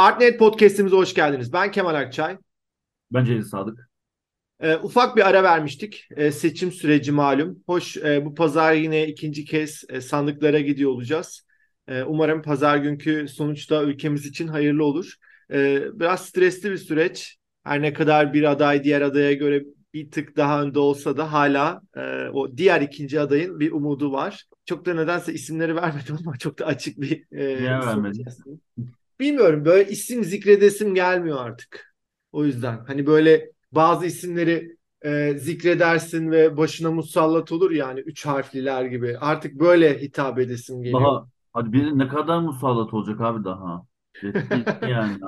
Artnet Podcast'imize hoş geldiniz. Ben Kemal Akçay. Ben Celil Sadık. Ee, ufak bir ara vermiştik. Ee, seçim süreci malum. Hoş e, bu pazar yine ikinci kez e, sandıklara gidiyor olacağız. E, umarım pazar günkü sonuçta ülkemiz için hayırlı olur. E, biraz stresli bir süreç. Her ne kadar bir aday diğer adaya göre bir tık daha önde olsa da hala e, o diğer ikinci adayın bir umudu var. Çok da nedense isimleri vermedim ama çok da açık bir e, Niye vermedin? Bilmiyorum böyle isim zikredesim gelmiyor artık. O yüzden hani böyle bazı isimleri e, zikredersin ve başına musallat olur yani üç harfliler gibi. Artık böyle hitap edesim geliyor. Daha hadi biri ne kadar musallat olacak abi daha. yani.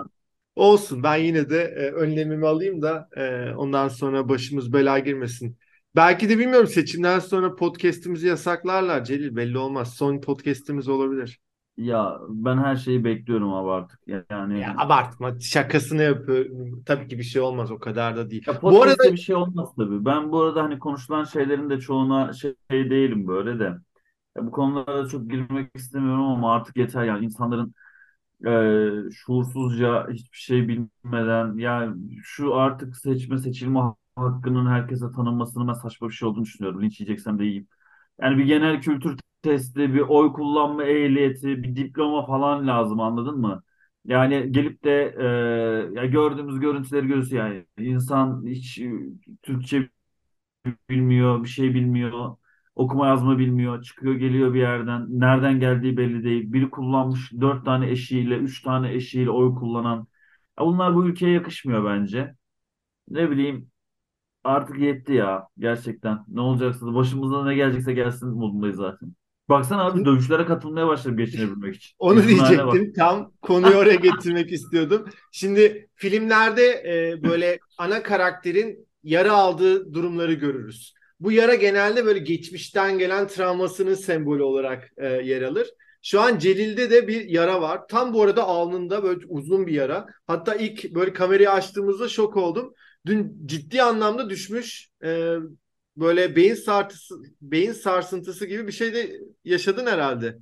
Olsun ben yine de e, önlemimi alayım da e, ondan sonra başımız bela girmesin. Belki de bilmiyorum seçimden sonra podcast'imizi yasaklarlar Celil belli olmaz. Son podcast'imiz olabilir. Ya ben her şeyi bekliyorum abi artık. Yani Ya abartma şakasını yapıyorum. Tabii ki bir şey olmaz o kadar da değil. ya bu arada bir şey olmaz tabii. Ben bu arada hani konuşulan şeylerin de çoğuna şey değilim böyle de. Ya bu konulara çok girmek istemiyorum ama artık yeter yani insanların e, şuursuzca hiçbir şey bilmeden yani şu artık seçme seçilme hakkının herkese tanınmasının ben saçma bir şey olduğunu düşünüyorum. Linç yiyeceksem de yiyeyim. Yani bir genel kültür testi, bir oy kullanma ehliyeti, bir diploma falan lazım anladın mı? Yani gelip de e, ya gördüğümüz görüntüleri görüyorsun yani insan hiç e, Türkçe bilmiyor, bir şey bilmiyor, okuma yazma bilmiyor, çıkıyor geliyor bir yerden, nereden geldiği belli değil. Biri kullanmış dört tane eşiyle, üç tane eşiyle oy kullanan. Ya bunlar bu ülkeye yakışmıyor bence. Ne bileyim artık yetti ya gerçekten. Ne olacaksa başımıza ne gelecekse gelsin modundayız zaten. Baksana abi dövüşlere katılmaya başladım geçinebilmek için. Onu diyecektim. Tam konuyu oraya getirmek istiyordum. Şimdi filmlerde e, böyle ana karakterin yara aldığı durumları görürüz. Bu yara genelde böyle geçmişten gelen travmasının sembolü olarak e, yer alır. Şu an Celil'de de bir yara var. Tam bu arada alnında böyle uzun bir yara. Hatta ilk böyle kamerayı açtığımızda şok oldum. Dün ciddi anlamda düşmüş. E, böyle beyin sartısı, beyin sarsıntısı gibi bir şey de yaşadın herhalde.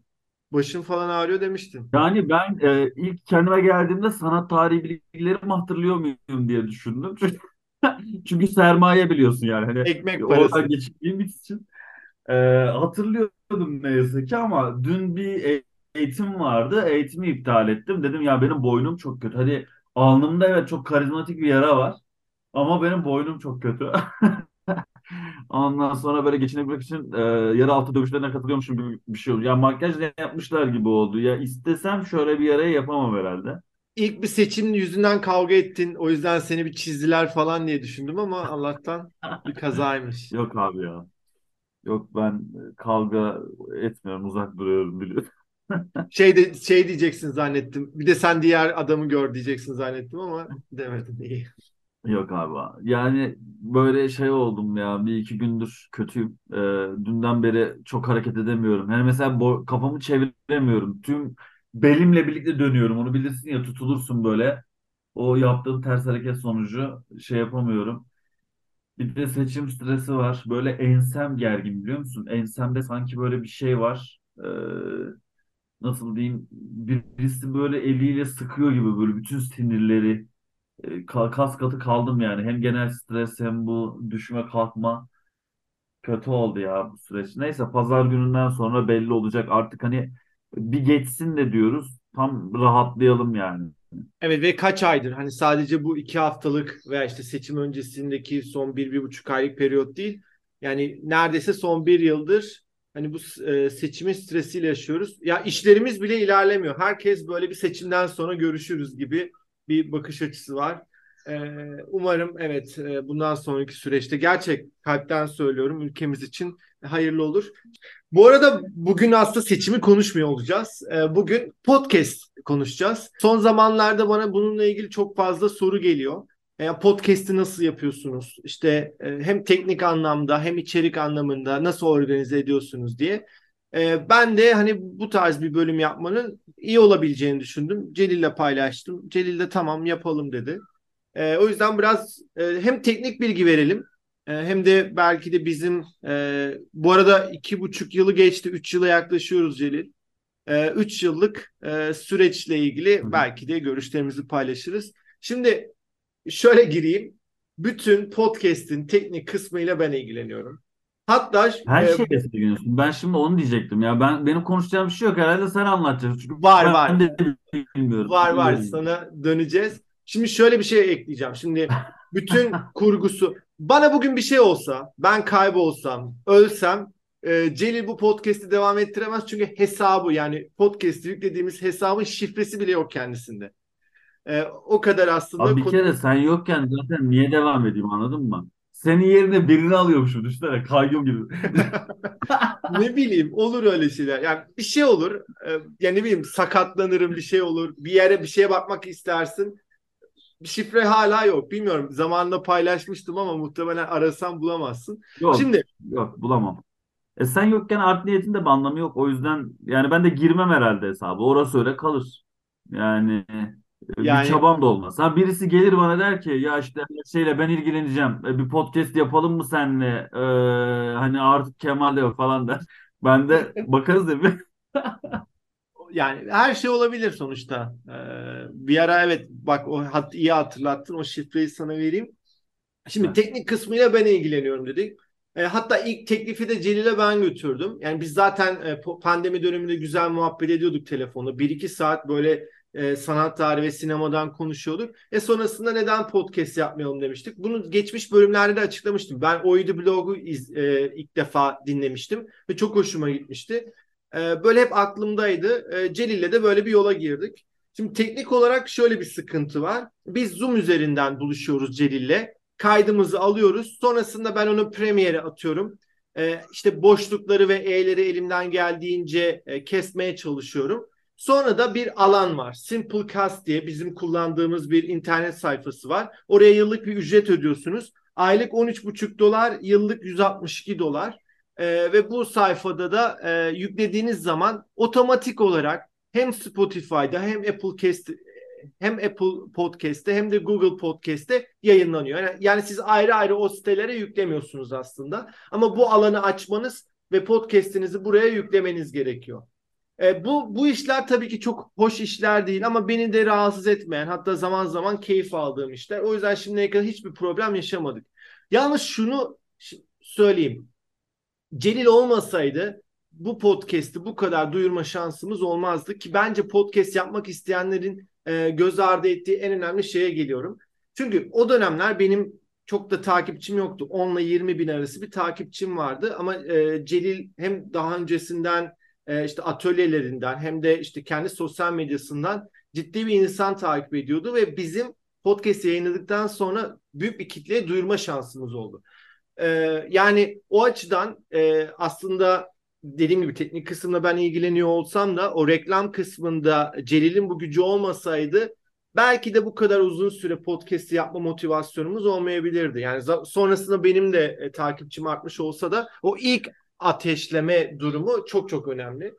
Başın falan ağrıyor demiştin. Yani ben e, ilk kendime geldiğimde sanat tarihi bilgilerimi hatırlıyor muyum diye düşündüm. Çünkü sermaye biliyorsun yani. Hani Ekmek parası. Oradan geçtiğim için. E, hatırlıyordum neyse ki ama dün bir e, eğitim vardı. Eğitimi iptal ettim. Dedim ya benim boynum çok kötü. Hadi alnımda evet çok karizmatik bir yara var. Ama benim boynum çok kötü. Ondan sonra böyle geçinebilmek için e, yarı altı dövüşlerine katılıyormuşum gibi bir şey oldu. Ya makyaj ne yapmışlar gibi oldu. Ya istesem şöyle bir yaraya yapamam herhalde. İlk bir seçimin yüzünden kavga ettin. O yüzden seni bir çizdiler falan diye düşündüm ama Allah'tan bir kazaymış. Yok abi ya. Yok ben kavga etmiyorum, uzak duruyorum biliyorum. şey de şey diyeceksin zannettim. Bir de sen diğer adamı gör diyeceksin zannettim ama demedin iyi. Yok abi. Yani böyle şey oldum ya. Bir iki gündür kötüyüm. Ee, dünden beri çok hareket edemiyorum. Yani mesela bo- kafamı çeviremiyorum. Tüm belimle birlikte dönüyorum. Onu bilirsin ya tutulursun böyle. O yaptığım ters hareket sonucu şey yapamıyorum. Bir de seçim stresi var. Böyle ensem gergin biliyor musun? Ensemde sanki böyle bir şey var. Ee, nasıl diyeyim? Birisi böyle eliyle sıkıyor gibi böyle bütün sinirleri kas katı kaldım yani. Hem genel stres hem bu düşme kalkma kötü oldu ya bu süreç. Neyse pazar gününden sonra belli olacak. Artık hani bir geçsin de diyoruz. Tam rahatlayalım yani. Evet ve kaç aydır hani sadece bu iki haftalık veya işte seçim öncesindeki son bir, bir buçuk aylık periyot değil. Yani neredeyse son bir yıldır hani bu e, seçimin stresiyle yaşıyoruz. Ya işlerimiz bile ilerlemiyor. Herkes böyle bir seçimden sonra görüşürüz gibi bir bakış açısı var. Ee, umarım evet e, bundan sonraki süreçte gerçek kalpten söylüyorum ülkemiz için hayırlı olur. Bu arada bugün aslında seçimi konuşmuyor olacağız. Ee, bugün podcast konuşacağız. Son zamanlarda bana bununla ilgili çok fazla soru geliyor. Yani podcast'i nasıl yapıyorsunuz? İşte e, hem teknik anlamda hem içerik anlamında nasıl organize ediyorsunuz diye. E, ben de hani bu tarz bir bölüm yapmanın iyi olabileceğini düşündüm. Celil'le paylaştım. Celil de tamam yapalım dedi. E, o yüzden biraz e, hem teknik bilgi verelim e, hem de belki de bizim e, bu arada iki buçuk yılı geçti. Üç yıla yaklaşıyoruz Celil. 3 yıllık e, süreçle ilgili belki de görüşlerimizi paylaşırız. Şimdi şöyle gireyim. Bütün podcast'in teknik kısmıyla ben ilgileniyorum. Hatta Her e, şeyle ilgileniyorsun. Ben şimdi onu diyecektim ya. Ben benim konuşacağım bir şey yok. Herhalde sen anlatacaksın. Çünkü Var, ben var. de bilmiyorum. Var var Bilmiyorum. sana döneceğiz. Şimdi şöyle bir şey ekleyeceğim. Şimdi bütün kurgusu bana bugün bir şey olsa ben kaybolsam ölsem e, Celil bu podcast'i devam ettiremez çünkü hesabı yani podcast'i yüklediğimiz hesabın şifresi bile yok kendisinde. E, o kadar aslında Abi bir kere sen yokken zaten niye devam edeyim anladın mı? Senin yerine birini alıyormuşum düşünsene kayyum gibi. ne bileyim olur öyle şeyler. Yani bir şey olur. E, yani ne bileyim sakatlanırım bir şey olur. Bir yere bir şeye bakmak istersin. Bir şifre hala yok. Bilmiyorum. Zamanında paylaşmıştım ama muhtemelen arasam bulamazsın. Yok Şimdi yok bulamam. E sen yokken art niyetin de bir anlamı yok. O yüzden yani ben de girmem herhalde hesabı. Orası öyle kalır. Yani e, bir Yani- çabam da olmaz. Ha birisi gelir bana der ki ya işte şeyle ben ilgileneceğim. E, bir podcast yapalım mı seninle? E, hani artık Kemal de yok falan der. Ben de bakarız mi? yani her şey olabilir sonuçta. Ee, bir ara evet bak o hat, iyi hatırlattın. O şifreyi sana vereyim. Şimdi Evet. teknik kısmıyla ben ilgileniyorum dedik. E, hatta ilk teklifi de Celil'e ben götürdüm. Yani biz zaten e, po- pandemi döneminde güzel muhabbet ediyorduk telefonda. 1-2 saat böyle e, sanat tarihi ve sinemadan konuşuyorduk. E sonrasında neden podcast yapmayalım demiştik. Bunu geçmiş bölümlerde de açıklamıştım. Ben Oydu Blog'u iz- e, ilk defa dinlemiştim ve çok hoşuma gitmişti. E, böyle hep aklımdaydı. E, Celil'le de böyle bir yola girdik. Şimdi teknik olarak şöyle bir sıkıntı var. Biz Zoom üzerinden buluşuyoruz Celil'le kaydımızı alıyoruz. Sonrasında ben onu Premiere'e atıyorum. Ee, işte boşlukları ve E'leri elimden geldiğince e, kesmeye çalışıyorum. Sonra da bir alan var. Simplecast diye bizim kullandığımız bir internet sayfası var. Oraya yıllık bir ücret ödüyorsunuz. Aylık 13,5 dolar, yıllık 162 dolar. Ee, ve bu sayfada da e, yüklediğiniz zaman otomatik olarak hem Spotify'da hem Apple Cast hem Apple Podcast'te hem de Google Podcast'te yayınlanıyor. Yani, yani siz ayrı ayrı o sitelere yüklemiyorsunuz aslında. Ama bu alanı açmanız ve podcast'inizi buraya yüklemeniz gerekiyor. E, bu bu işler tabii ki çok hoş işler değil ama beni de rahatsız etmeyen hatta zaman zaman keyif aldığım işler. O yüzden şimdiye kadar hiçbir problem yaşamadık. Yalnız şunu söyleyeyim. Celil olmasaydı bu podcast'i bu kadar duyurma şansımız olmazdı ki bence podcast yapmak isteyenlerin e, göz ardı ettiği en önemli şeye geliyorum. Çünkü o dönemler benim çok da takipçim yoktu. 10 ile 20 bin arası bir takipçim vardı ama e, Celil hem daha öncesinden e, işte atölyelerinden hem de işte kendi sosyal medyasından ciddi bir insan takip ediyordu ve bizim podcast yayınladıktan sonra büyük bir kitleye duyurma şansımız oldu. E, yani o açıdan e, aslında dediğim gibi teknik kısımda ben ilgileniyor olsam da o reklam kısmında Celil'in bu gücü olmasaydı belki de bu kadar uzun süre podcast yapma motivasyonumuz olmayabilirdi. Yani sonrasında benim de e, takipçim artmış olsa da o ilk ateşleme durumu çok çok önemli.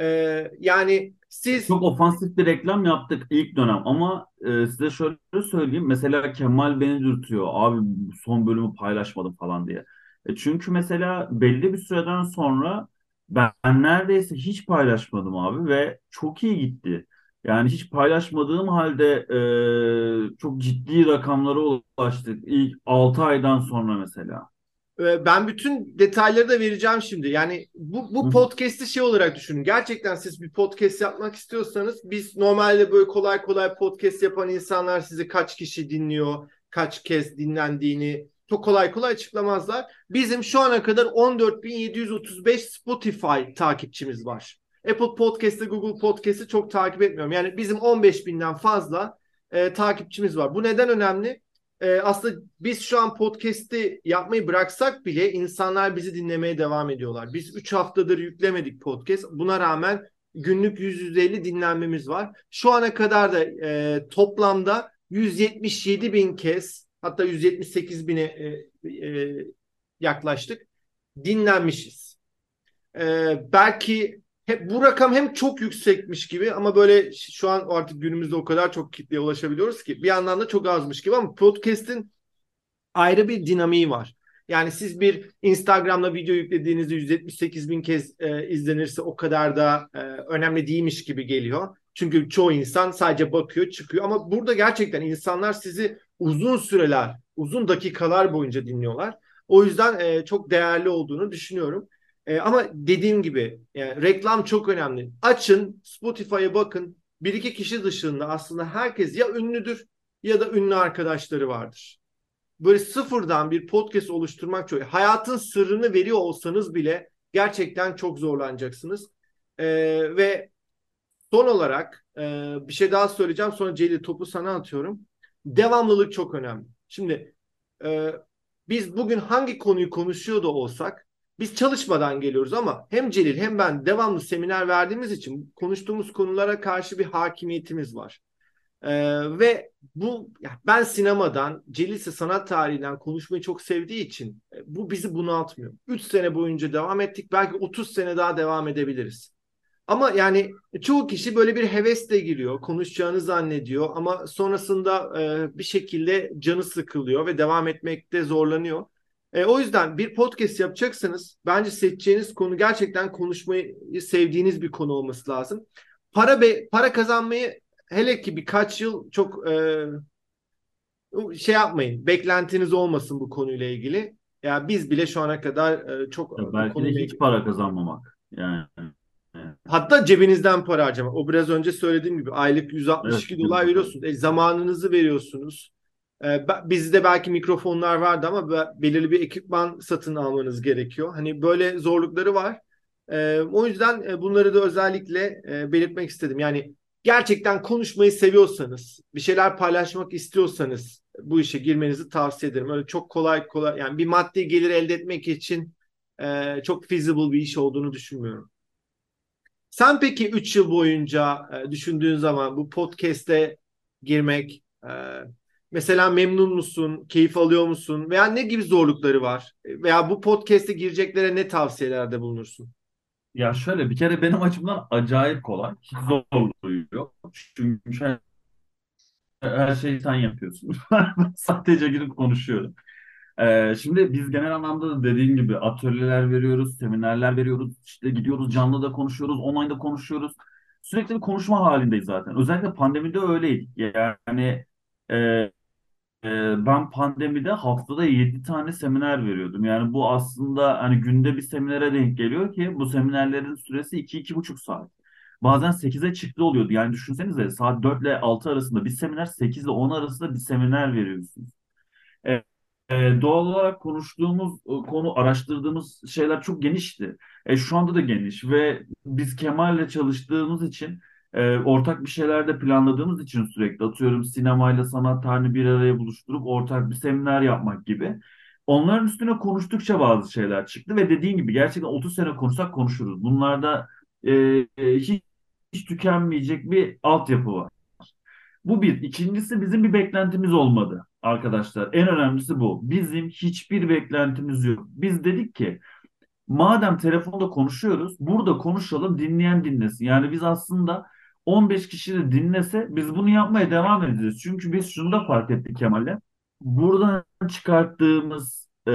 Ee, yani siz Çok ofansif bir reklam yaptık ilk dönem ama e, size şöyle söyleyeyim. Mesela Kemal beni dürtüyor. Abi son bölümü paylaşmadım falan diye. E çünkü mesela belli bir süreden sonra ben, neredeyse hiç paylaşmadım abi ve çok iyi gitti. Yani hiç paylaşmadığım halde e, çok ciddi rakamlara ulaştık. İlk 6 aydan sonra mesela. Ee, Ben bütün detayları da vereceğim şimdi. Yani bu, bu podcast'i şey olarak düşünün. Gerçekten siz bir podcast yapmak istiyorsanız biz normalde böyle kolay kolay podcast yapan insanlar sizi kaç kişi dinliyor, kaç kez dinlendiğini çok kolay kolay açıklamazlar. Bizim şu ana kadar 14.735 Spotify takipçimiz var. Apple Podcast'te, Google Podcast'ı çok takip etmiyorum. Yani bizim 15.000'den fazla e, takipçimiz var. Bu neden önemli? Ee, aslında biz şu an podcast'i yapmayı bıraksak bile insanlar bizi dinlemeye devam ediyorlar. Biz 3 haftadır yüklemedik podcast. Buna rağmen günlük 100-150 dinlenmemiz var. Şu ana kadar da e, toplamda 177 bin kez hatta 178 bine e, e, yaklaştık. Dinlenmişiz. E, belki bu rakam hem çok yüksekmiş gibi ama böyle şu an artık günümüzde o kadar çok kitleye ulaşabiliyoruz ki bir yandan da çok azmış gibi ama podcast'in ayrı bir dinamiği var. Yani siz bir Instagram'da video yüklediğinizde 178 bin kez e, izlenirse o kadar da e, önemli değilmiş gibi geliyor. Çünkü çoğu insan sadece bakıyor, çıkıyor. Ama burada gerçekten insanlar sizi uzun süreler, uzun dakikalar boyunca dinliyorlar. O yüzden e, çok değerli olduğunu düşünüyorum. E, ama dediğim gibi yani reklam çok önemli. Açın, Spotify'a bakın. Bir iki kişi dışında aslında herkes ya ünlüdür ya da ünlü arkadaşları vardır. Böyle sıfırdan bir podcast oluşturmak çok. Hayatın sırrını veriyor olsanız bile gerçekten çok zorlanacaksınız. E, ve son olarak e, bir şey daha söyleyeceğim. Sonra Celil topu sana atıyorum. Devamlılık çok önemli. Şimdi e, biz bugün hangi konuyu konuşuyor da olsak biz çalışmadan geliyoruz ama hem Celil hem ben devamlı seminer verdiğimiz için konuştuğumuz konulara karşı bir hakimiyetimiz var. Ee, ve bu ben sinemadan, Celil ise sanat tarihinden konuşmayı çok sevdiği için e, bu bizi bunaltmıyor. 3 sene boyunca devam ettik. Belki 30 sene daha devam edebiliriz. Ama yani çoğu kişi böyle bir hevesle giriyor, konuşacağını zannediyor ama sonrasında e, bir şekilde canı sıkılıyor ve devam etmekte zorlanıyor. E, o yüzden bir podcast yapacaksanız bence seçeceğiniz konu gerçekten konuşmayı sevdiğiniz bir konu olması lazım. Para be, para kazanmayı hele ki birkaç yıl çok e, şey yapmayın. Beklentiniz olmasın bu konuyla ilgili. Ya yani biz bile şu ana kadar e, çok ya belki de hiç ilgili... para kazanmamak. Yani Hatta cebinizden para harcamak. O biraz önce söylediğim gibi aylık 162 evet, dolar veriyorsunuz. E, zamanınızı veriyorsunuz. E, bizde belki mikrofonlar vardı ama belirli bir ekipman satın almanız gerekiyor. Hani böyle zorlukları var. E, o yüzden e, bunları da özellikle e, belirtmek istedim. Yani gerçekten konuşmayı seviyorsanız, bir şeyler paylaşmak istiyorsanız bu işe girmenizi tavsiye ederim. Öyle çok kolay kolay yani bir maddi gelir elde etmek için e, çok feasible bir iş olduğunu düşünmüyorum. Sen peki 3 yıl boyunca düşündüğün zaman bu podcast'e girmek mesela memnun musun, keyif alıyor musun veya ne gibi zorlukları var? Veya bu podcast'e gireceklere ne tavsiyelerde bulunursun? Ya şöyle bir kere benim açımdan acayip kolay. Hiç zorluğu yok. Çünkü her şeyi sen yapıyorsun. Sadece girip konuşuyorum. Ee, şimdi biz genel anlamda da dediğin gibi atölyeler veriyoruz, seminerler veriyoruz, işte gidiyoruz canlı da konuşuyoruz, online da konuşuyoruz. Sürekli bir konuşma halindeyiz zaten. Özellikle pandemide öyleydik. Yani e, e, ben pandemide haftada 7 tane seminer veriyordum. Yani bu aslında hani günde bir seminere denk geliyor ki bu seminerlerin süresi 2-2,5 saat. Bazen 8'e çıktı oluyordu. Yani düşünsenize saat 4 ile 6 arasında bir seminer, 8 ile 10 arasında bir seminer veriyorsunuz. E, e, doğal olarak konuştuğumuz e, konu, araştırdığımız şeyler çok genişti. E, şu anda da geniş ve biz Kemal'le çalıştığımız için e, ortak bir şeyler de planladığımız için sürekli atıyorum sinemayla sanat tarihini bir araya buluşturup ortak bir seminer yapmak gibi. Onların üstüne konuştukça bazı şeyler çıktı ve dediğin gibi gerçekten 30 sene konuşsak konuşuruz. Bunlarda e, e, hiç, hiç tükenmeyecek bir altyapı var. Bu bir. İkincisi bizim bir beklentimiz olmadı arkadaşlar. En önemlisi bu. Bizim hiçbir beklentimiz yok. Biz dedik ki madem telefonda konuşuyoruz burada konuşalım dinleyen dinlesin. Yani biz aslında 15 kişi de dinlese biz bunu yapmaya devam edeceğiz. Çünkü biz şunu da fark ettik Kemal'le. Buradan çıkarttığımız e,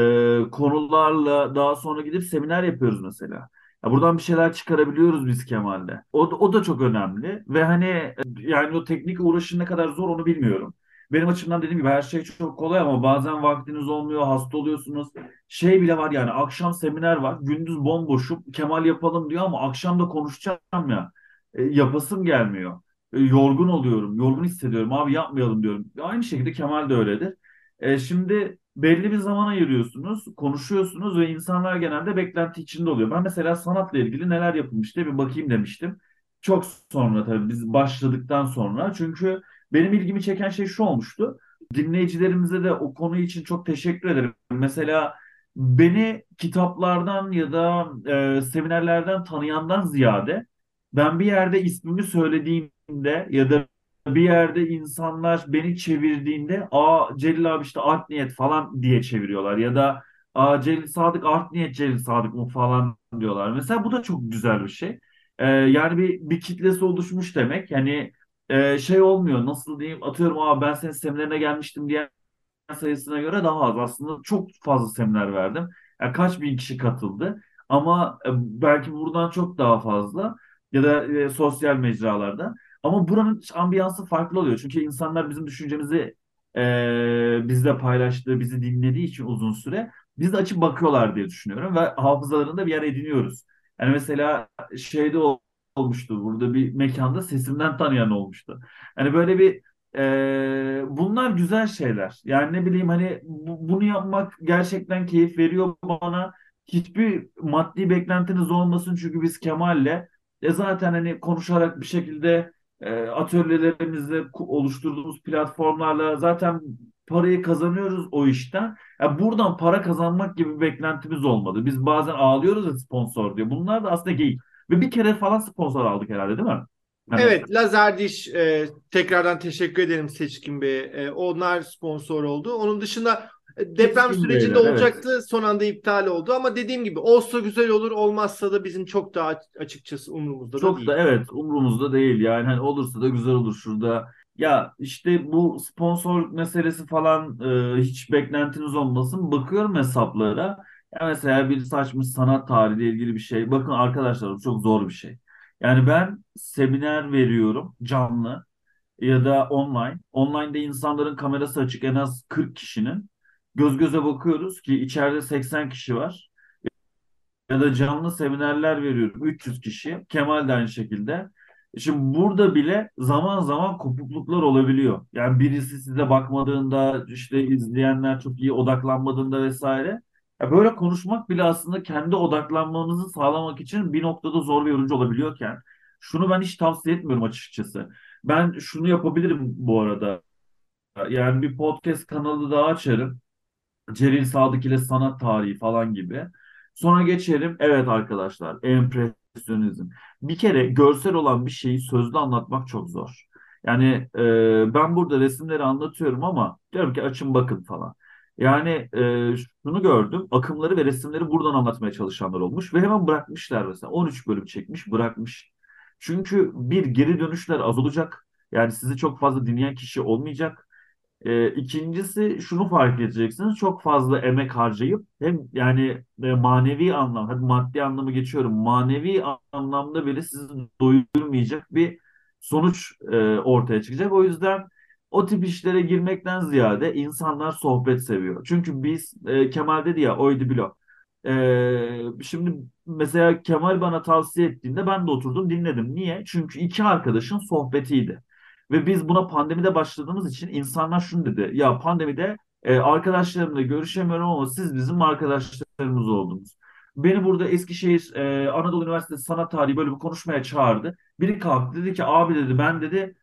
konularla daha sonra gidip seminer yapıyoruz mesela. Ya buradan bir şeyler çıkarabiliyoruz biz Kemal'le. O, o da çok önemli ve hani yani o teknik uğraşın ne kadar zor onu bilmiyorum. Benim açımdan dediğim gibi her şey çok kolay ama bazen vaktiniz olmuyor, hasta oluyorsunuz. Şey bile var yani akşam seminer var, gündüz bomboşum, Kemal yapalım diyor ama akşam da konuşacağım ya. E, yapasım gelmiyor. E, yorgun oluyorum, yorgun hissediyorum. Abi yapmayalım diyorum. Aynı şekilde Kemal de öyledir. E, şimdi belli bir zaman ayırıyorsunuz, konuşuyorsunuz ve insanlar genelde beklenti içinde oluyor. Ben mesela sanatla ilgili neler yapılmış diye bir bakayım demiştim. Çok sonra tabii biz başladıktan sonra. Çünkü benim ilgimi çeken şey şu olmuştu. Dinleyicilerimize de o konu için çok teşekkür ederim. Mesela beni kitaplardan ya da e, seminerlerden tanıyandan ziyade ben bir yerde ismimi söylediğimde ya da bir yerde insanlar beni çevirdiğinde aa Celil abi işte art niyet falan diye çeviriyorlar ya da aa Celil Sadık art niyet Celil Sadık mı falan diyorlar. Mesela bu da çok güzel bir şey. Ee, yani bir, bir kitlesi oluşmuş demek. Yani e, şey olmuyor nasıl diyeyim atıyorum aa ben senin seminerine gelmiştim diye sayısına göre daha az. Aslında çok fazla seminer verdim. Yani kaç bin kişi katıldı. Ama e, belki buradan çok daha fazla ya da e, sosyal mecralarda. Ama buranın ambiyansı farklı oluyor. Çünkü insanlar bizim düşüncemizi e, bizle paylaştığı, bizi dinlediği için uzun süre biz de açıp bakıyorlar diye düşünüyorum ve hafızalarında bir yer ediniyoruz. Yani mesela şeyde olmuştu burada bir mekanda sesimden tanıyan olmuştu. Hani böyle bir e, bunlar güzel şeyler. Yani ne bileyim hani bu, bunu yapmak gerçekten keyif veriyor bana. Hiçbir maddi beklentiniz olmasın çünkü biz Kemal'le e zaten hani konuşarak bir şekilde e, atölyelerimizde oluşturduğumuz platformlarla zaten parayı kazanıyoruz o işten. Yani buradan para kazanmak gibi bir beklentimiz olmadı. Biz bazen ağlıyoruz ya sponsor diyor. Bunlar da aslında geyik. Ve bir kere falan sponsor aldık herhalde değil mi? Hani... Evet, Lazer Diş e, tekrardan teşekkür ederim Seçkin Bey. E, onlar sponsor oldu. Onun dışında deprem Seçkin sürecinde Beyler, olacaktı. Evet. Son anda iptal oldu ama dediğim gibi olsa güzel olur, olmazsa da bizim çok daha açıkçası umurumuzda çok da değil. Çok da evet, umurumuzda değil. Yani hani olursa da güzel olur şurada. Ya işte bu sponsor meselesi falan e, hiç beklentiniz olmasın. Bakıyorum hesaplara. Ya mesela bir saçmış sanat tarihiyle ilgili bir şey. Bakın arkadaşlar çok zor bir şey. Yani ben seminer veriyorum canlı ya da online. Online'da insanların kamerası açık en az 40 kişinin. Göz göze bakıyoruz ki içeride 80 kişi var. Ya da canlı seminerler veriyorum 300 kişi. Kemal de aynı şekilde. Şimdi burada bile zaman zaman kopukluklar olabiliyor. Yani birisi size bakmadığında, işte izleyenler çok iyi odaklanmadığında vesaire. Ya böyle konuşmak bile aslında kendi odaklanmanızı sağlamak için bir noktada zor ve yorucu olabiliyorken şunu ben hiç tavsiye etmiyorum açıkçası. Ben şunu yapabilirim bu arada. Yani bir podcast kanalı daha açarım. Celil Sadık ile sanat tarihi falan gibi. Sonra geçelim. Evet arkadaşlar, empresyonizm. Bir kere görsel olan bir şeyi sözlü anlatmak çok zor. Yani e, ben burada resimleri anlatıyorum ama diyorum ki açın bakın falan. Yani e, şunu gördüm. Akımları ve resimleri buradan anlatmaya çalışanlar olmuş ve hemen bırakmışlar mesela. 13 bölüm çekmiş, bırakmış. Çünkü bir geri dönüşler az olacak. Yani sizi çok fazla dinleyen kişi olmayacak. E, ikincisi şunu fark edeceksiniz. Çok fazla emek harcayıp hem yani e, manevi anlam, hadi maddi anlamı geçiyorum. Manevi anlamda bile sizi doyurmayacak bir sonuç e, ortaya çıkacak. O yüzden o tip işlere girmekten ziyade insanlar sohbet seviyor. Çünkü biz e, Kemal dedi ya oydu bilo. E, şimdi mesela Kemal bana tavsiye ettiğinde ben de oturdum dinledim. Niye? Çünkü iki arkadaşın sohbetiydi. Ve biz buna pandemide başladığımız için insanlar şunu dedi. Ya pandemide e, arkadaşlarımla görüşemiyorum ama siz bizim arkadaşlarımız oldunuz. Beni burada Eskişehir e, Anadolu Üniversitesi Sanat Tarihi bölümü konuşmaya çağırdı. Biri kalktı dedi ki abi dedi ben dedi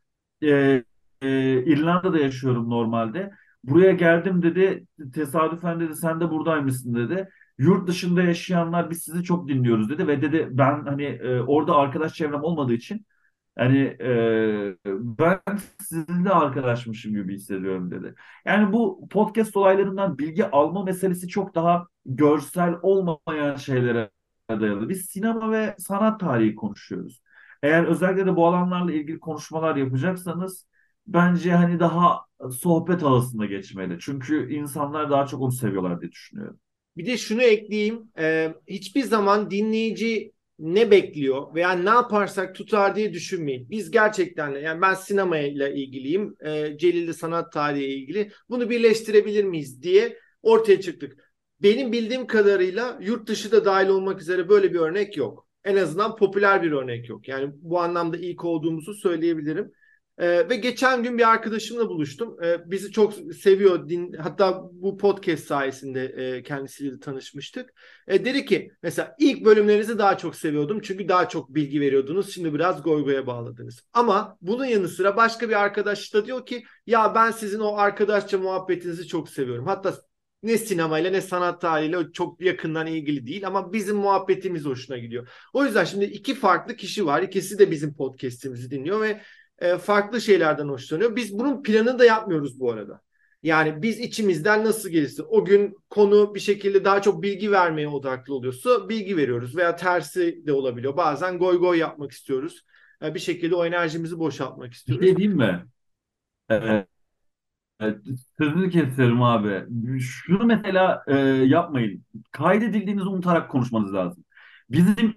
e, e, İrlanda'da yaşıyorum normalde. Buraya geldim dedi. Tesadüfen dedi sen de buradaymışsın dedi. Yurt dışında yaşayanlar biz sizi çok dinliyoruz dedi ve dedi ben hani e, orada arkadaş çevrem olmadığı için hani e, ben sizinle arkadaşmışım gibi hissediyorum dedi. Yani bu podcast olaylarından bilgi alma meselesi çok daha görsel olmayan şeylere dayalı. Biz sinema ve sanat tarihi konuşuyoruz. Eğer özellikle de bu alanlarla ilgili konuşmalar yapacaksanız bence hani daha sohbet havasında geçmeli. Çünkü insanlar daha çok onu seviyorlar diye düşünüyorum. Bir de şunu ekleyeyim. Ee, hiçbir zaman dinleyici ne bekliyor veya ne yaparsak tutar diye düşünmeyin. Biz gerçekten yani ben sinemayla ilgiliyim. E, Celil'de sanat tarihi ilgili. Bunu birleştirebilir miyiz diye ortaya çıktık. Benim bildiğim kadarıyla yurt dışı da dahil olmak üzere böyle bir örnek yok. En azından popüler bir örnek yok. Yani bu anlamda ilk olduğumuzu söyleyebilirim. Ee, ve geçen gün bir arkadaşımla buluştum. Ee, bizi çok seviyor. Din, hatta bu podcast sayesinde e, kendisiyle tanışmıştık. E, dedi ki mesela ilk bölümlerinizi daha çok seviyordum. Çünkü daha çok bilgi veriyordunuz. Şimdi biraz goygoya bağladınız. Ama bunun yanı sıra başka bir arkadaş da diyor ki ya ben sizin o arkadaşça muhabbetinizi çok seviyorum. Hatta ne sinemayla ne sanat tarihiyle çok yakından ilgili değil ama bizim muhabbetimiz hoşuna gidiyor. O yüzden şimdi iki farklı kişi var. İkisi de bizim podcast'imizi dinliyor ve e, farklı şeylerden hoşlanıyor. Biz bunun planını da yapmıyoruz bu arada. Yani biz içimizden nasıl gelirse o gün konu bir şekilde daha çok bilgi vermeye odaklı oluyorsa bilgi veriyoruz veya tersi de olabiliyor. Bazen goy goy yapmak istiyoruz. E, bir şekilde o enerjimizi boşaltmak istiyoruz. Bir şey diyeyim mi? Ee, sözünü kesiyorum abi. Şunu mesela e, yapmayın. Kaydedildiğinizi unutarak konuşmanız lazım. Bizim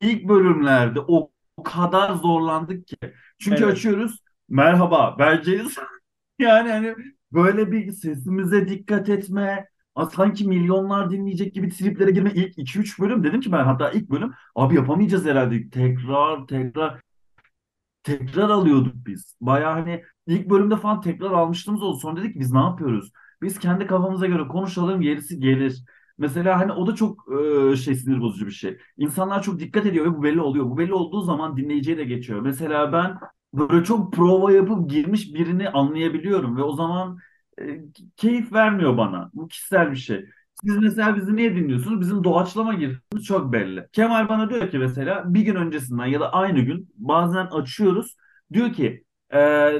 ilk bölümlerde o kadar zorlandık ki. Çünkü Evet. açıyoruz. Merhaba, ben Ceyiz. Yani hani böyle bir sesimize dikkat etme. a- Sanki milyonlar dinleyecek gibi triplere girme. İlk 2-3 bölüm dedim ki ben hatta ilk bölüm abi yapamayacağız herhalde. Tekrar tekrar tekrar alıyorduk biz. Bayağı hani ilk bölümde falan tekrar almıştığımız oldu. Sonra dedik ki biz ne yapıyoruz? Biz kendi kafamıza göre konuşalım gerisi gelir. Mesela hani o da çok e, şey sinir bozucu bir şey. İnsanlar çok dikkat ediyor ve bu belli oluyor. Bu belli olduğu zaman dinleyiciye de geçiyor. Mesela ben böyle çok prova yapıp girmiş birini anlayabiliyorum ve o zaman e, keyif vermiyor bana. Bu kişisel bir şey. Siz mesela bizi niye dinliyorsunuz? Bizim doğaçlama girdiğimiz çok belli. Kemal bana diyor ki mesela bir gün öncesinden ya da aynı gün bazen açıyoruz. Diyor ki e,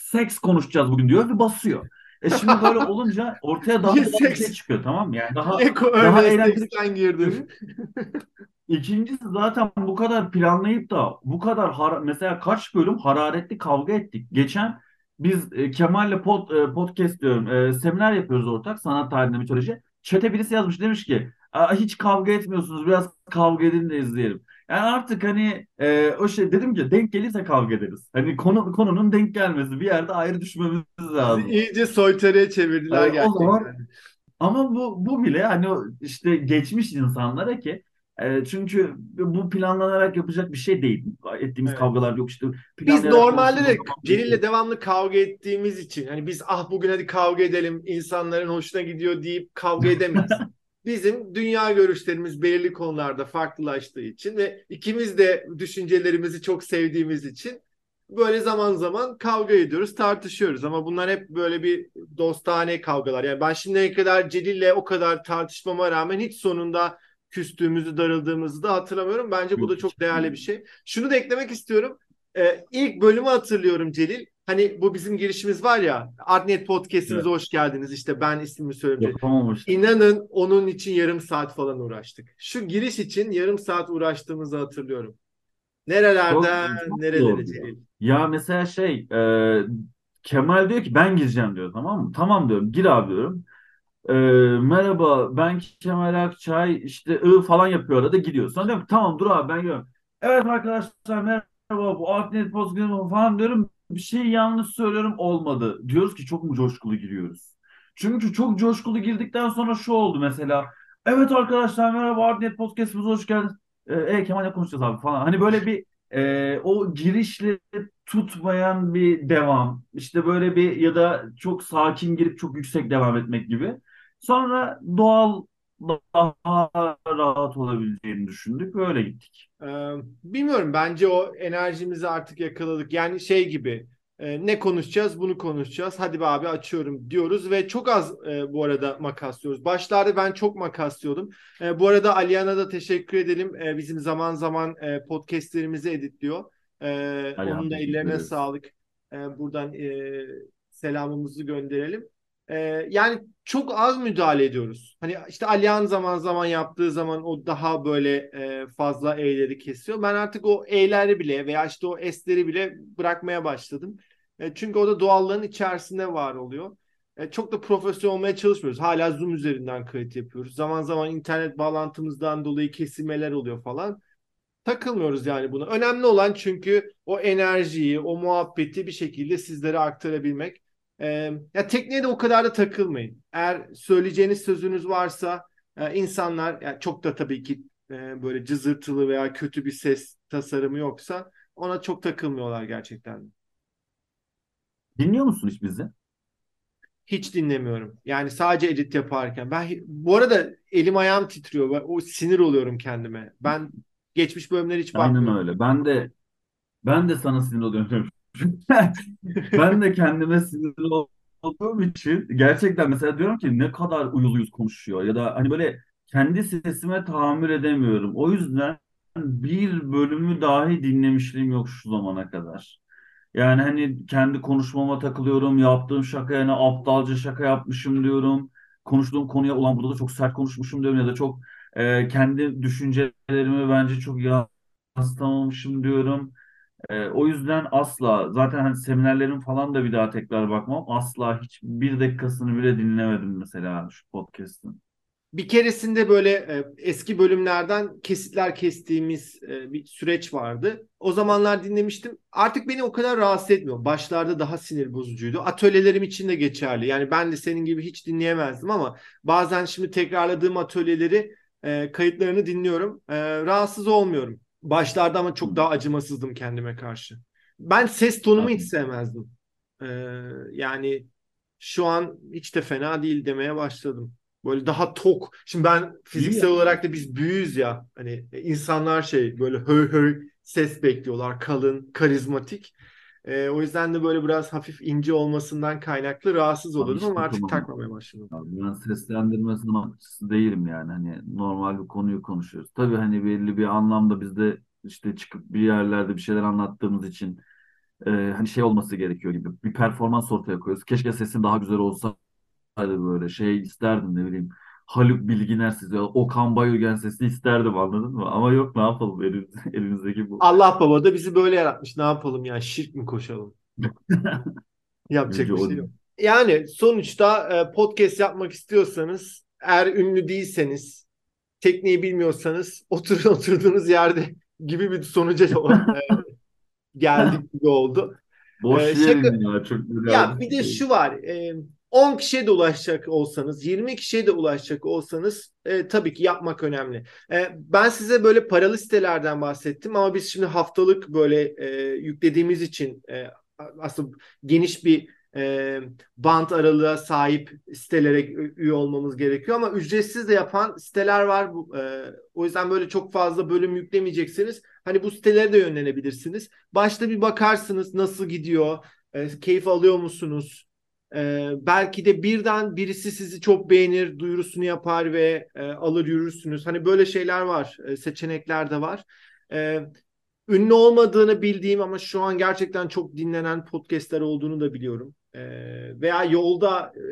seks konuşacağız bugün diyor ve basıyor. E şimdi böyle olunca ortaya daha bir şey çıkıyor tamam mı? Yani daha Niye ko- daha eğlenceli girdin? İkincisi zaten bu kadar planlayıp da bu kadar har- mesela kaç bölüm hararetli kavga ettik. Geçen biz e, Kemal'le pod, e, podcast diyorum e, seminer yapıyoruz ortak sanat tarihinde mitoloji. Çete birisi yazmış demiş ki "Aa, hiç kavga etmiyorsunuz biraz kavga edin de izleyelim. Yani artık hani e, o şey dedim ki denk gelirse kavga ederiz. Hani konu konunun denk gelmesi bir yerde ayrı düşmemiz lazım. iyice soytarıya çevirdiler zaman gerçekten. ama bu bu bile hani işte geçmiş insanlara ki e, çünkü bu planlanarak yapacak bir şey değil. Ettiğimiz Evet. kavgalar yok işte Biz normalde de zaman Celil'le devamlı kavga ettiğimiz için hani biz ah bugün hadi kavga edelim insanların hoşuna gidiyor deyip kavga edemeyiz. Bizim dünya görüşlerimiz belirli konularda farklılaştığı için ve ikimiz de düşüncelerimizi çok sevdiğimiz için böyle zaman zaman kavga ediyoruz, tartışıyoruz ama bunlar hep böyle bir dostane kavgalar. Yani ben şimdiye kadar Celil'le o kadar tartışmama rağmen hiç sonunda küstüğümüzü, darıldığımızı da hatırlamıyorum. Bence bu da çok değerli bir şey. Şunu da eklemek istiyorum. Ee, ilk bölümü hatırlıyorum Celil. Hani bu bizim girişimiz var ya. Artnet Podcast'imize Evet. hoş geldiniz. İşte ben ismimi söyleyeyim. İnanın onun için yarım saat falan uğraştık. Şu giriş için yarım saat uğraştığımızı hatırlıyorum. Nerelerden çok nerelere ya. Mesela şey e, Kemal diyor ki ben gireceğim diyor tamam mı? Tamam diyorum gir abi diyorum. E, merhaba ben Kemal Akçay işte ı falan yapıyor arada gidiyor. Sonra diyorum ki, tamam dur abi ben giriyorum. Evet arkadaşlar merhaba bu Artnet Podcast falan diyorum. Bir şey yanlış söylüyorum olmadı. Diyoruz ki çok mu coşkulu giriyoruz? Çünkü çok coşkulu girdikten sonra şu oldu mesela. Evet arkadaşlar merhaba Artnet Podcast'ımıza hoş geldiniz. E, e, Kemal'le konuşacağız abi falan. Hani böyle bir e, o girişle tutmayan bir devam. İşte böyle bir ya da çok sakin girip çok yüksek devam etmek gibi. Sonra doğal daha rahat olabileceğini düşündük öyle gittik. Ee, bilmiyorum bence o enerjimizi artık yakaladık. Yani şey gibi e, ne konuşacağız bunu konuşacağız. Hadi be abi açıyorum diyoruz ve çok az e, bu arada makaslıyoruz. Başlarda ben çok makaslıyordum. E, bu arada Aliyan'a da teşekkür edelim. E, bizim zaman zaman e, podcastlerimizi editliyor. E, onun da ellerine sağlık. E, buradan e, selamımızı gönderelim. E, yani çok az müdahale ediyoruz. Hani işte Alihan zaman zaman yaptığı zaman o daha böyle e, fazla E'leri kesiyor. Ben artık o E'leri bile veya işte o S'leri bile bırakmaya başladım. E, çünkü o da doğallığın içerisinde var oluyor. E, çok da profesyonel olmaya çalışmıyoruz. Hala Zoom üzerinden kayıt yapıyoruz. Zaman zaman internet bağlantımızdan dolayı kesilmeler oluyor falan. Takılmıyoruz yani buna. Önemli olan çünkü o enerjiyi, o muhabbeti bir şekilde sizlere aktarabilmek. Ee, ya tekniğe de o kadar da takılmayın. Eğer söyleyeceğiniz sözünüz varsa e, insanlar yani çok da tabii ki e, böyle cızırtılı veya kötü bir ses tasarımı yoksa ona çok takılmıyorlar gerçekten. Dinliyor musun hiç bizi? Hiç dinlemiyorum. Yani sadece edit yaparken. Ben bu arada elim ayağım titriyor. Ben- O sinir oluyorum kendime. Ben geçmiş bölümleri hiç Aynen bakmıyorum. öyle. Ben de ben de sana sinir oluyorum. Ben de kendime sinir olduğum için gerçekten mesela diyorum ki ne kadar uyuluyuz konuşuyor ya da hani böyle kendi sesime tahammül edemiyorum. O yüzden bir bölümü dahi dinlemişliğim yok şu zamana kadar. Yani hani kendi konuşmama takılıyorum, yaptığım şakaya ne aptalca şaka yapmışım diyorum. Konuştuğum konuya ulan burada da çok sert konuşmuşum diyorum ya da çok e, kendi düşüncelerimi bence çok yansıtamamışım diyorum. E, o yüzden asla zaten hani seminerlerin falan da bir daha tekrar bakmam. Asla hiç bir dakikasını bile dinlemedim mesela şu podcast'ın. Bir keresinde böyle e, eski bölümlerden kesitler kestiğimiz e, bir süreç vardı. O zamanlar dinlemiştim. Artık beni o kadar rahatsız etmiyor. Başlarda daha sinir bozucuydu. Atölyelerim için de geçerli. Yani ben de senin gibi hiç dinleyemezdim ama bazen şimdi tekrarladığım atölyeleri e, kayıtlarını dinliyorum. E, rahatsız olmuyorum. Başlarda ama çok daha acımasızdım kendime karşı. Ben ses tonumu hiç sevmezdim. E, yani şu an hiç de fena değil demeye başladım. Böyle daha tok. Şimdi ben fiziksel olarak da biz büyüyüz ya. Hani insanlar şey böyle höy höy ses bekliyorlar. Kalın, karizmatik. E, o yüzden de böyle biraz hafif ince olmasından kaynaklı rahatsız oluyordum işte, ama artık tamam. takmamaya başladım. Abi ben seslendirme sanatçısı değilim yani. Hani normal bir konuyu konuşuyoruz. Tabii hani belli bir anlamda bizde işte çıkıp bir yerlerde bir şeyler anlattığımız için e, hani şey olması gerekiyor gibi. Bir performans ortaya koyuyoruz. Keşke sesin daha güzel olsa böyle şey isterdim ne bileyim. Haluk Bilginer size Okan Bayülgen sesi isterdim anladın mı? Ama yok ne yapalım elimiz, elimizdeki bu. Allah baba da bizi böyle yaratmış. Ne yapalım ya şirk mi koşalım? Yapacak bir şey yok. Yani sonuçta e, podcast yapmak istiyorsanız eğer ünlü değilseniz tekniği bilmiyorsanız oturun oturduğunuz yerde gibi bir sonuca e, geldik gibi oldu. Boş ee, şaka... ya çok güzel. Ya bir de şu var. E, 10 kişiye de ulaşacak olsanız, 20 kişiye de ulaşacak olsanız e, tabii ki yapmak önemli. E, ben size böyle paralı sitelerden bahsettim ama biz şimdi haftalık böyle e, yüklediğimiz için e, aslında geniş bir e, bant aralığa sahip sitelere üye olmamız gerekiyor ama ücretsiz de yapan siteler var. E, o yüzden böyle çok fazla bölüm yüklemeyeceksiniz. Hani bu sitelere de yönlenebilirsiniz. Başta bir bakarsınız nasıl gidiyor, e, keyif alıyor musunuz? Ee, belki de birden birisi sizi çok beğenir, duyurusunu yapar ve e, alır yürürsünüz. Hani böyle şeyler var, e, seçenekler de var. E, ünlü olmadığını bildiğim ama şu an gerçekten çok dinlenen podcastler olduğunu da biliyorum. E, veya yolda e,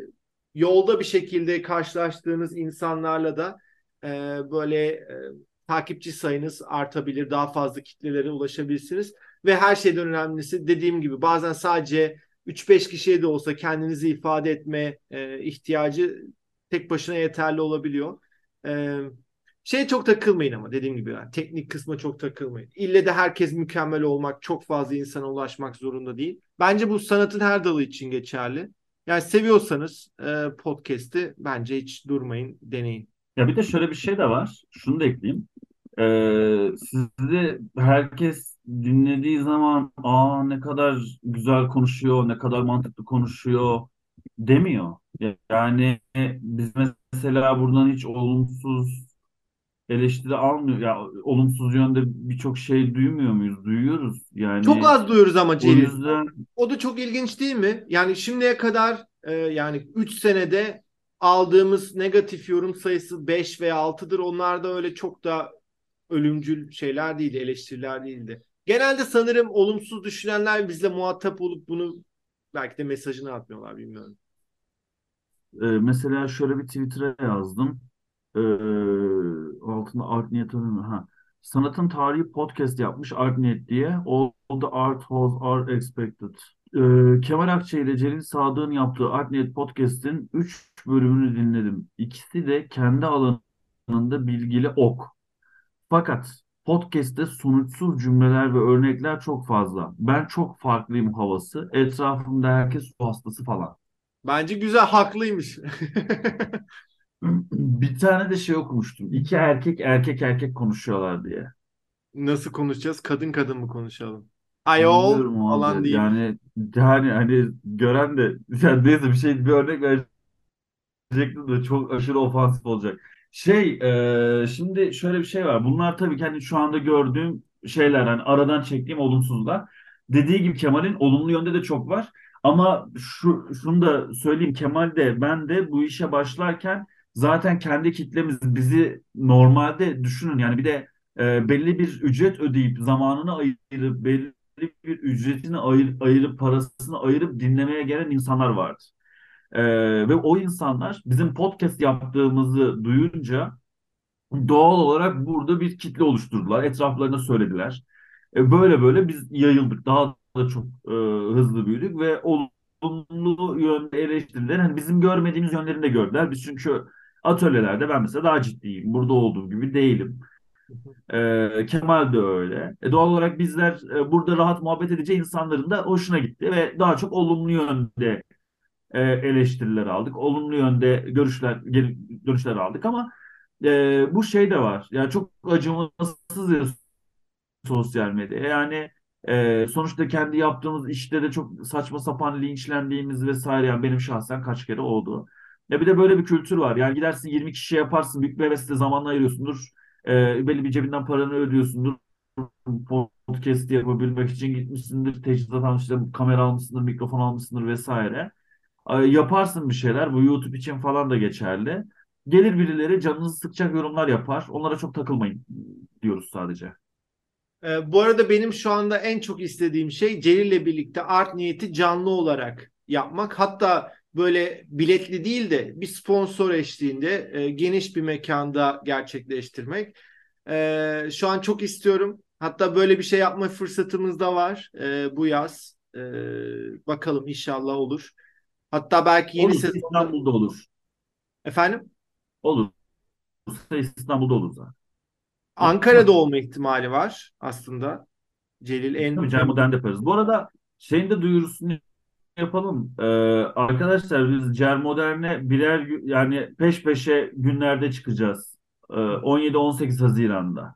yolda bir şekilde karşılaştığınız insanlarla da e, böyle takipçi sayınız artabilir, daha fazla kitlelere ulaşabilirsiniz. Ve her şeyden önemlisi dediğim gibi bazen sadece 3-5 kişiye de olsa kendinizi ifade etme e, ihtiyacı tek başına yeterli olabiliyor. E, şey çok takılmayın ama dediğim gibi yani, teknik kısma çok takılmayın. İlle de herkes mükemmel olmak, çok fazla insana ulaşmak zorunda değil. Bence bu sanatın her dalı için geçerli. Yani seviyorsanız e, podcast'i bence hiç durmayın, deneyin. Ya bir de şöyle bir şey de var. Şunu da ekleyeyim. Ee, sizi herkes dinlediği zaman aa ne kadar güzel konuşuyor, ne kadar mantıklı konuşuyor demiyor. Yani biz mesela buradan hiç olumsuz eleştiri almıyor. Ya olumsuz yönde birçok şey duymuyor muyuz? Duyuyoruz. Yani Çok az duyuyoruz ama Celil. O yüzden o da çok ilginç değil mi? Yani şimdiye kadar e, yani 3 senede aldığımız negatif yorum sayısı 5 veya 6'dır. Onlar da öyle çok da ölümcül şeyler değildi, eleştiriler değildi. Genelde sanırım olumsuz düşünenler bizle muhatap olup bunu belki de mesajını atmıyorlar bilmiyorum. Ee, mesela şöyle bir Twitter'a yazdım. Ee, altında art niyet ha. Sanatın tarihi podcast yapmış art niyet diye. All the art halls are expected. Ee, Kemal Akçay ile Celil Sadık'ın yaptığı Art Niyet Podcast'in 3 bölümünü dinledim. İkisi de kendi alanında bilgili ok. Fakat podcast'te sonuçsuz cümleler ve örnekler çok fazla. Ben çok farklıyım havası. Etrafımda herkes su hastası falan. Bence güzel, haklıymış. Bir tane de şey okumuştum. İki erkek erkek erkek konuşuyorlar diye. Nasıl konuşacağız? Kadın kadın mı konuşalım? Ayol falan değil. Yani yani hani gören de yani neyse bir şey bir örnek verecektim de çok aşırı ofansif olacak. Şey, e, şimdi şöyle bir şey var. Bunlar tabii kendi şu anda gördüğüm şeyler, hani aradan çektiğim olumsuzlar. Dediği gibi Kemal'in olumlu yönde de çok var. Ama şu şunu da söyleyeyim Kemal de ben de bu işe başlarken zaten kendi kitlemiz bizi normalde düşünün yani bir de e, belli bir ücret ödeyip zamanını ayırıp belli bir ücretini ayır, ayırıp parasını ayırıp dinlemeye gelen insanlar vardı. Ee, ve o insanlar bizim podcast yaptığımızı duyunca doğal olarak burada bir kitle oluşturdular. Etraflarına söylediler. E, böyle böyle biz yayıldık. Daha da çok e, hızlı büyüdük ve olumlu yönde eleştiriler hani bizim görmediğimiz yönlerini de gördüler. Biz çünkü atölyelerde ben mesela daha ciddiyim. Burada olduğum gibi değilim. E, Kemal de öyle. E, doğal olarak bizler e, burada rahat muhabbet edeceği insanların da hoşuna gitti ve daha çok olumlu yönde e, eleştiriler aldık. Olumlu yönde görüşler geri dönüşler aldık ama e, bu şey de var. Yani çok acımasız ya sosyal medya. Yani e, sonuçta kendi yaptığımız işte de çok saçma sapan linçlendiğimiz vesaire yani benim şahsen kaç kere oldu. Ya bir de böyle bir kültür var. Yani gidersin 20 kişi yaparsın, büyük bir hevesle zamanla ayırıyorsundur. E, belli bir cebinden paranı ödüyorsundur. Podcast yapabilmek için gitmişsindir, teçhizat almışsındır, kamera almışsındır, mikrofon almışsındır vesaire. Yaparsın bir şeyler. Bu YouTube için falan da geçerli. Gelir birileri canınızı sıkacak yorumlar yapar. Onlara çok takılmayın diyoruz sadece. Ee, bu arada benim şu anda en çok istediğim şey Celil'le birlikte art niyeti canlı olarak yapmak. Hatta böyle biletli değil de bir sponsor eşliğinde e, geniş bir mekanda gerçekleştirmek. E, şu an çok istiyorum. Hatta böyle bir şey yapma fırsatımız da var e, bu yaz. E, bakalım inşallah olur. Hatta belki yeni sezonda... İstanbul'da olur. Efendim? Olur. İstanbul'da olur zaten. Ankara'da olma ihtimali var aslında. Celil en... Tabii Modern de yaparız. Bu arada şeyin de duyurusunu yapalım. Ee, arkadaşlar biz Cer Modern'e birer yani peş peşe günlerde çıkacağız. Ee, 17-18 Haziran'da.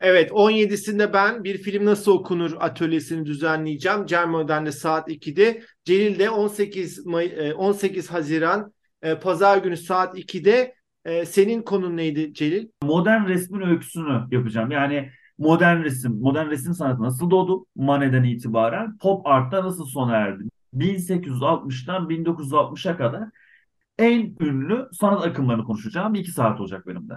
Evet 17'sinde ben bir film nasıl okunur atölyesini düzenleyeceğim. Cem Modern'de saat 2'de. Celil de 18 May, e, 18 Haziran e, Pazar günü saat 2'de. E, senin konun neydi Celil? Modern resmin öyküsünü yapacağım. Yani modern resim, modern resim sanatı nasıl doğdu? Mane'den itibaren pop art'ta nasıl sona erdi? 1860'tan 1960'a kadar en ünlü sanat akımlarını konuşacağım. İki saat olacak benim de.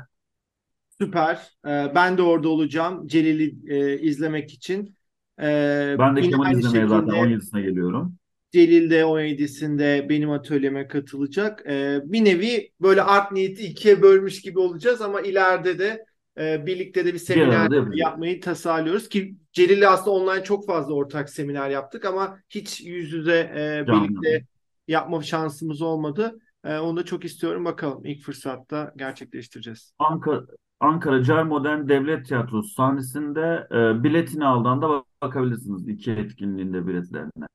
Süper. E, ben de orada olacağım Celil'i e, izlemek için. E, Ben de aynı izlemeye zaten şekilde 17'sine geliyorum. Celil de 17'sinde benim atölyeme katılacak. E, bir nevi böyle art niyeti ikiye bölmüş gibi olacağız ama ileride de e, birlikte de bir seminer yapacağız. yapmayı tasarlıyoruz ki Celil'le aslında online çok fazla ortak seminer yaptık ama hiç yüz yüze e, Canlı. birlikte yapma şansımız olmadı. E, onu da çok istiyorum. Bakalım ilk fırsatta gerçekleştireceğiz. Ankara, Ankara Cer Modern Devlet Tiyatrosu sahnesinde e, biletini aldığında bakabilirsiniz. iki etkinliğinde biletlerine.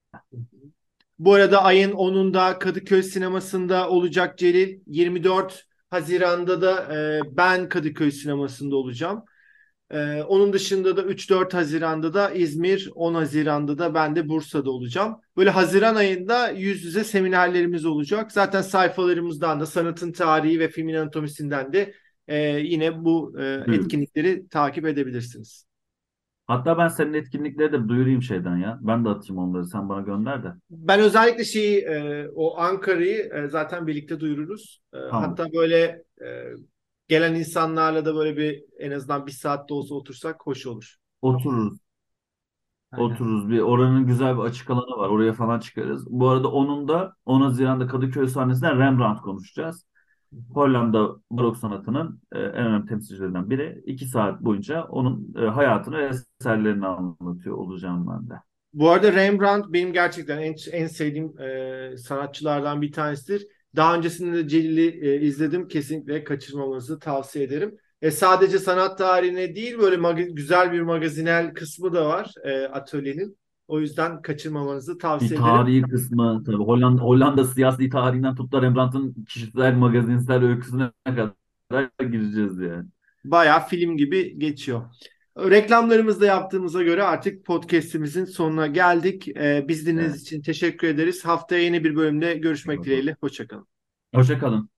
Bu arada ayın 10'unda Kadıköy sinemasında olacak Celil. 24 Haziran'da da e, ben Kadıköy sinemasında olacağım. E, onun dışında da 3-4 Haziran'da da İzmir, 10 Haziran'da da ben de Bursa'da olacağım. Böyle Haziran ayında yüz yüze seminerlerimiz olacak. Zaten sayfalarımızdan da sanatın tarihi ve filmin anatomisinden de e, yine bu e, etkinlikleri takip edebilirsiniz. Hatta ben senin etkinlikleri de duyurayım şeyden ya. Ben de atayım onları. Sen bana gönder de. Ben özellikle şeyi e, o Ankara'yı e, zaten birlikte duyururuz. E, Tamam. hatta böyle e, gelen insanlarla da böyle bir en azından bir saatte olsa otursak hoş olur. Otururuz. Aynen. Otururuz. Bir oranın güzel bir açık alanı var. Oraya falan çıkarız. Bu arada onun da 10 Haziran'da Kadıköy sahnesinden Rembrandt konuşacağız. Hollanda barok sanatının e, en önemli temsilcilerinden biri. İki saat boyunca onun e, hayatını eserlerini anlatıyor olacağım ben de. Bu arada Rembrandt benim gerçekten en, en sevdiğim e, sanatçılardan bir tanesidir. Daha öncesinde de Celil'i e, izledim. Kesinlikle kaçırmamanızı tavsiye ederim. E, sadece sanat tarihine değil böyle güzel bir magazinel kısmı da var e, atölyenin. O yüzden kaçırmamanızı tavsiye ederim. tarihi kısmı tabii Hollanda, Hollanda siyasi tarihinden tut da Rembrandt'ın kişisel magazinsel öyküsüne kadar gireceğiz yani. Bayağı film gibi geçiyor. Reklamlarımızı da yaptığımıza göre artık podcast'imizin sonuna geldik. Ee, biz dinlediğiniz Evet. için teşekkür ederiz. Haftaya yeni bir bölümde görüşmek dileğiyle. Hoşçakalın. Hoşça kalın.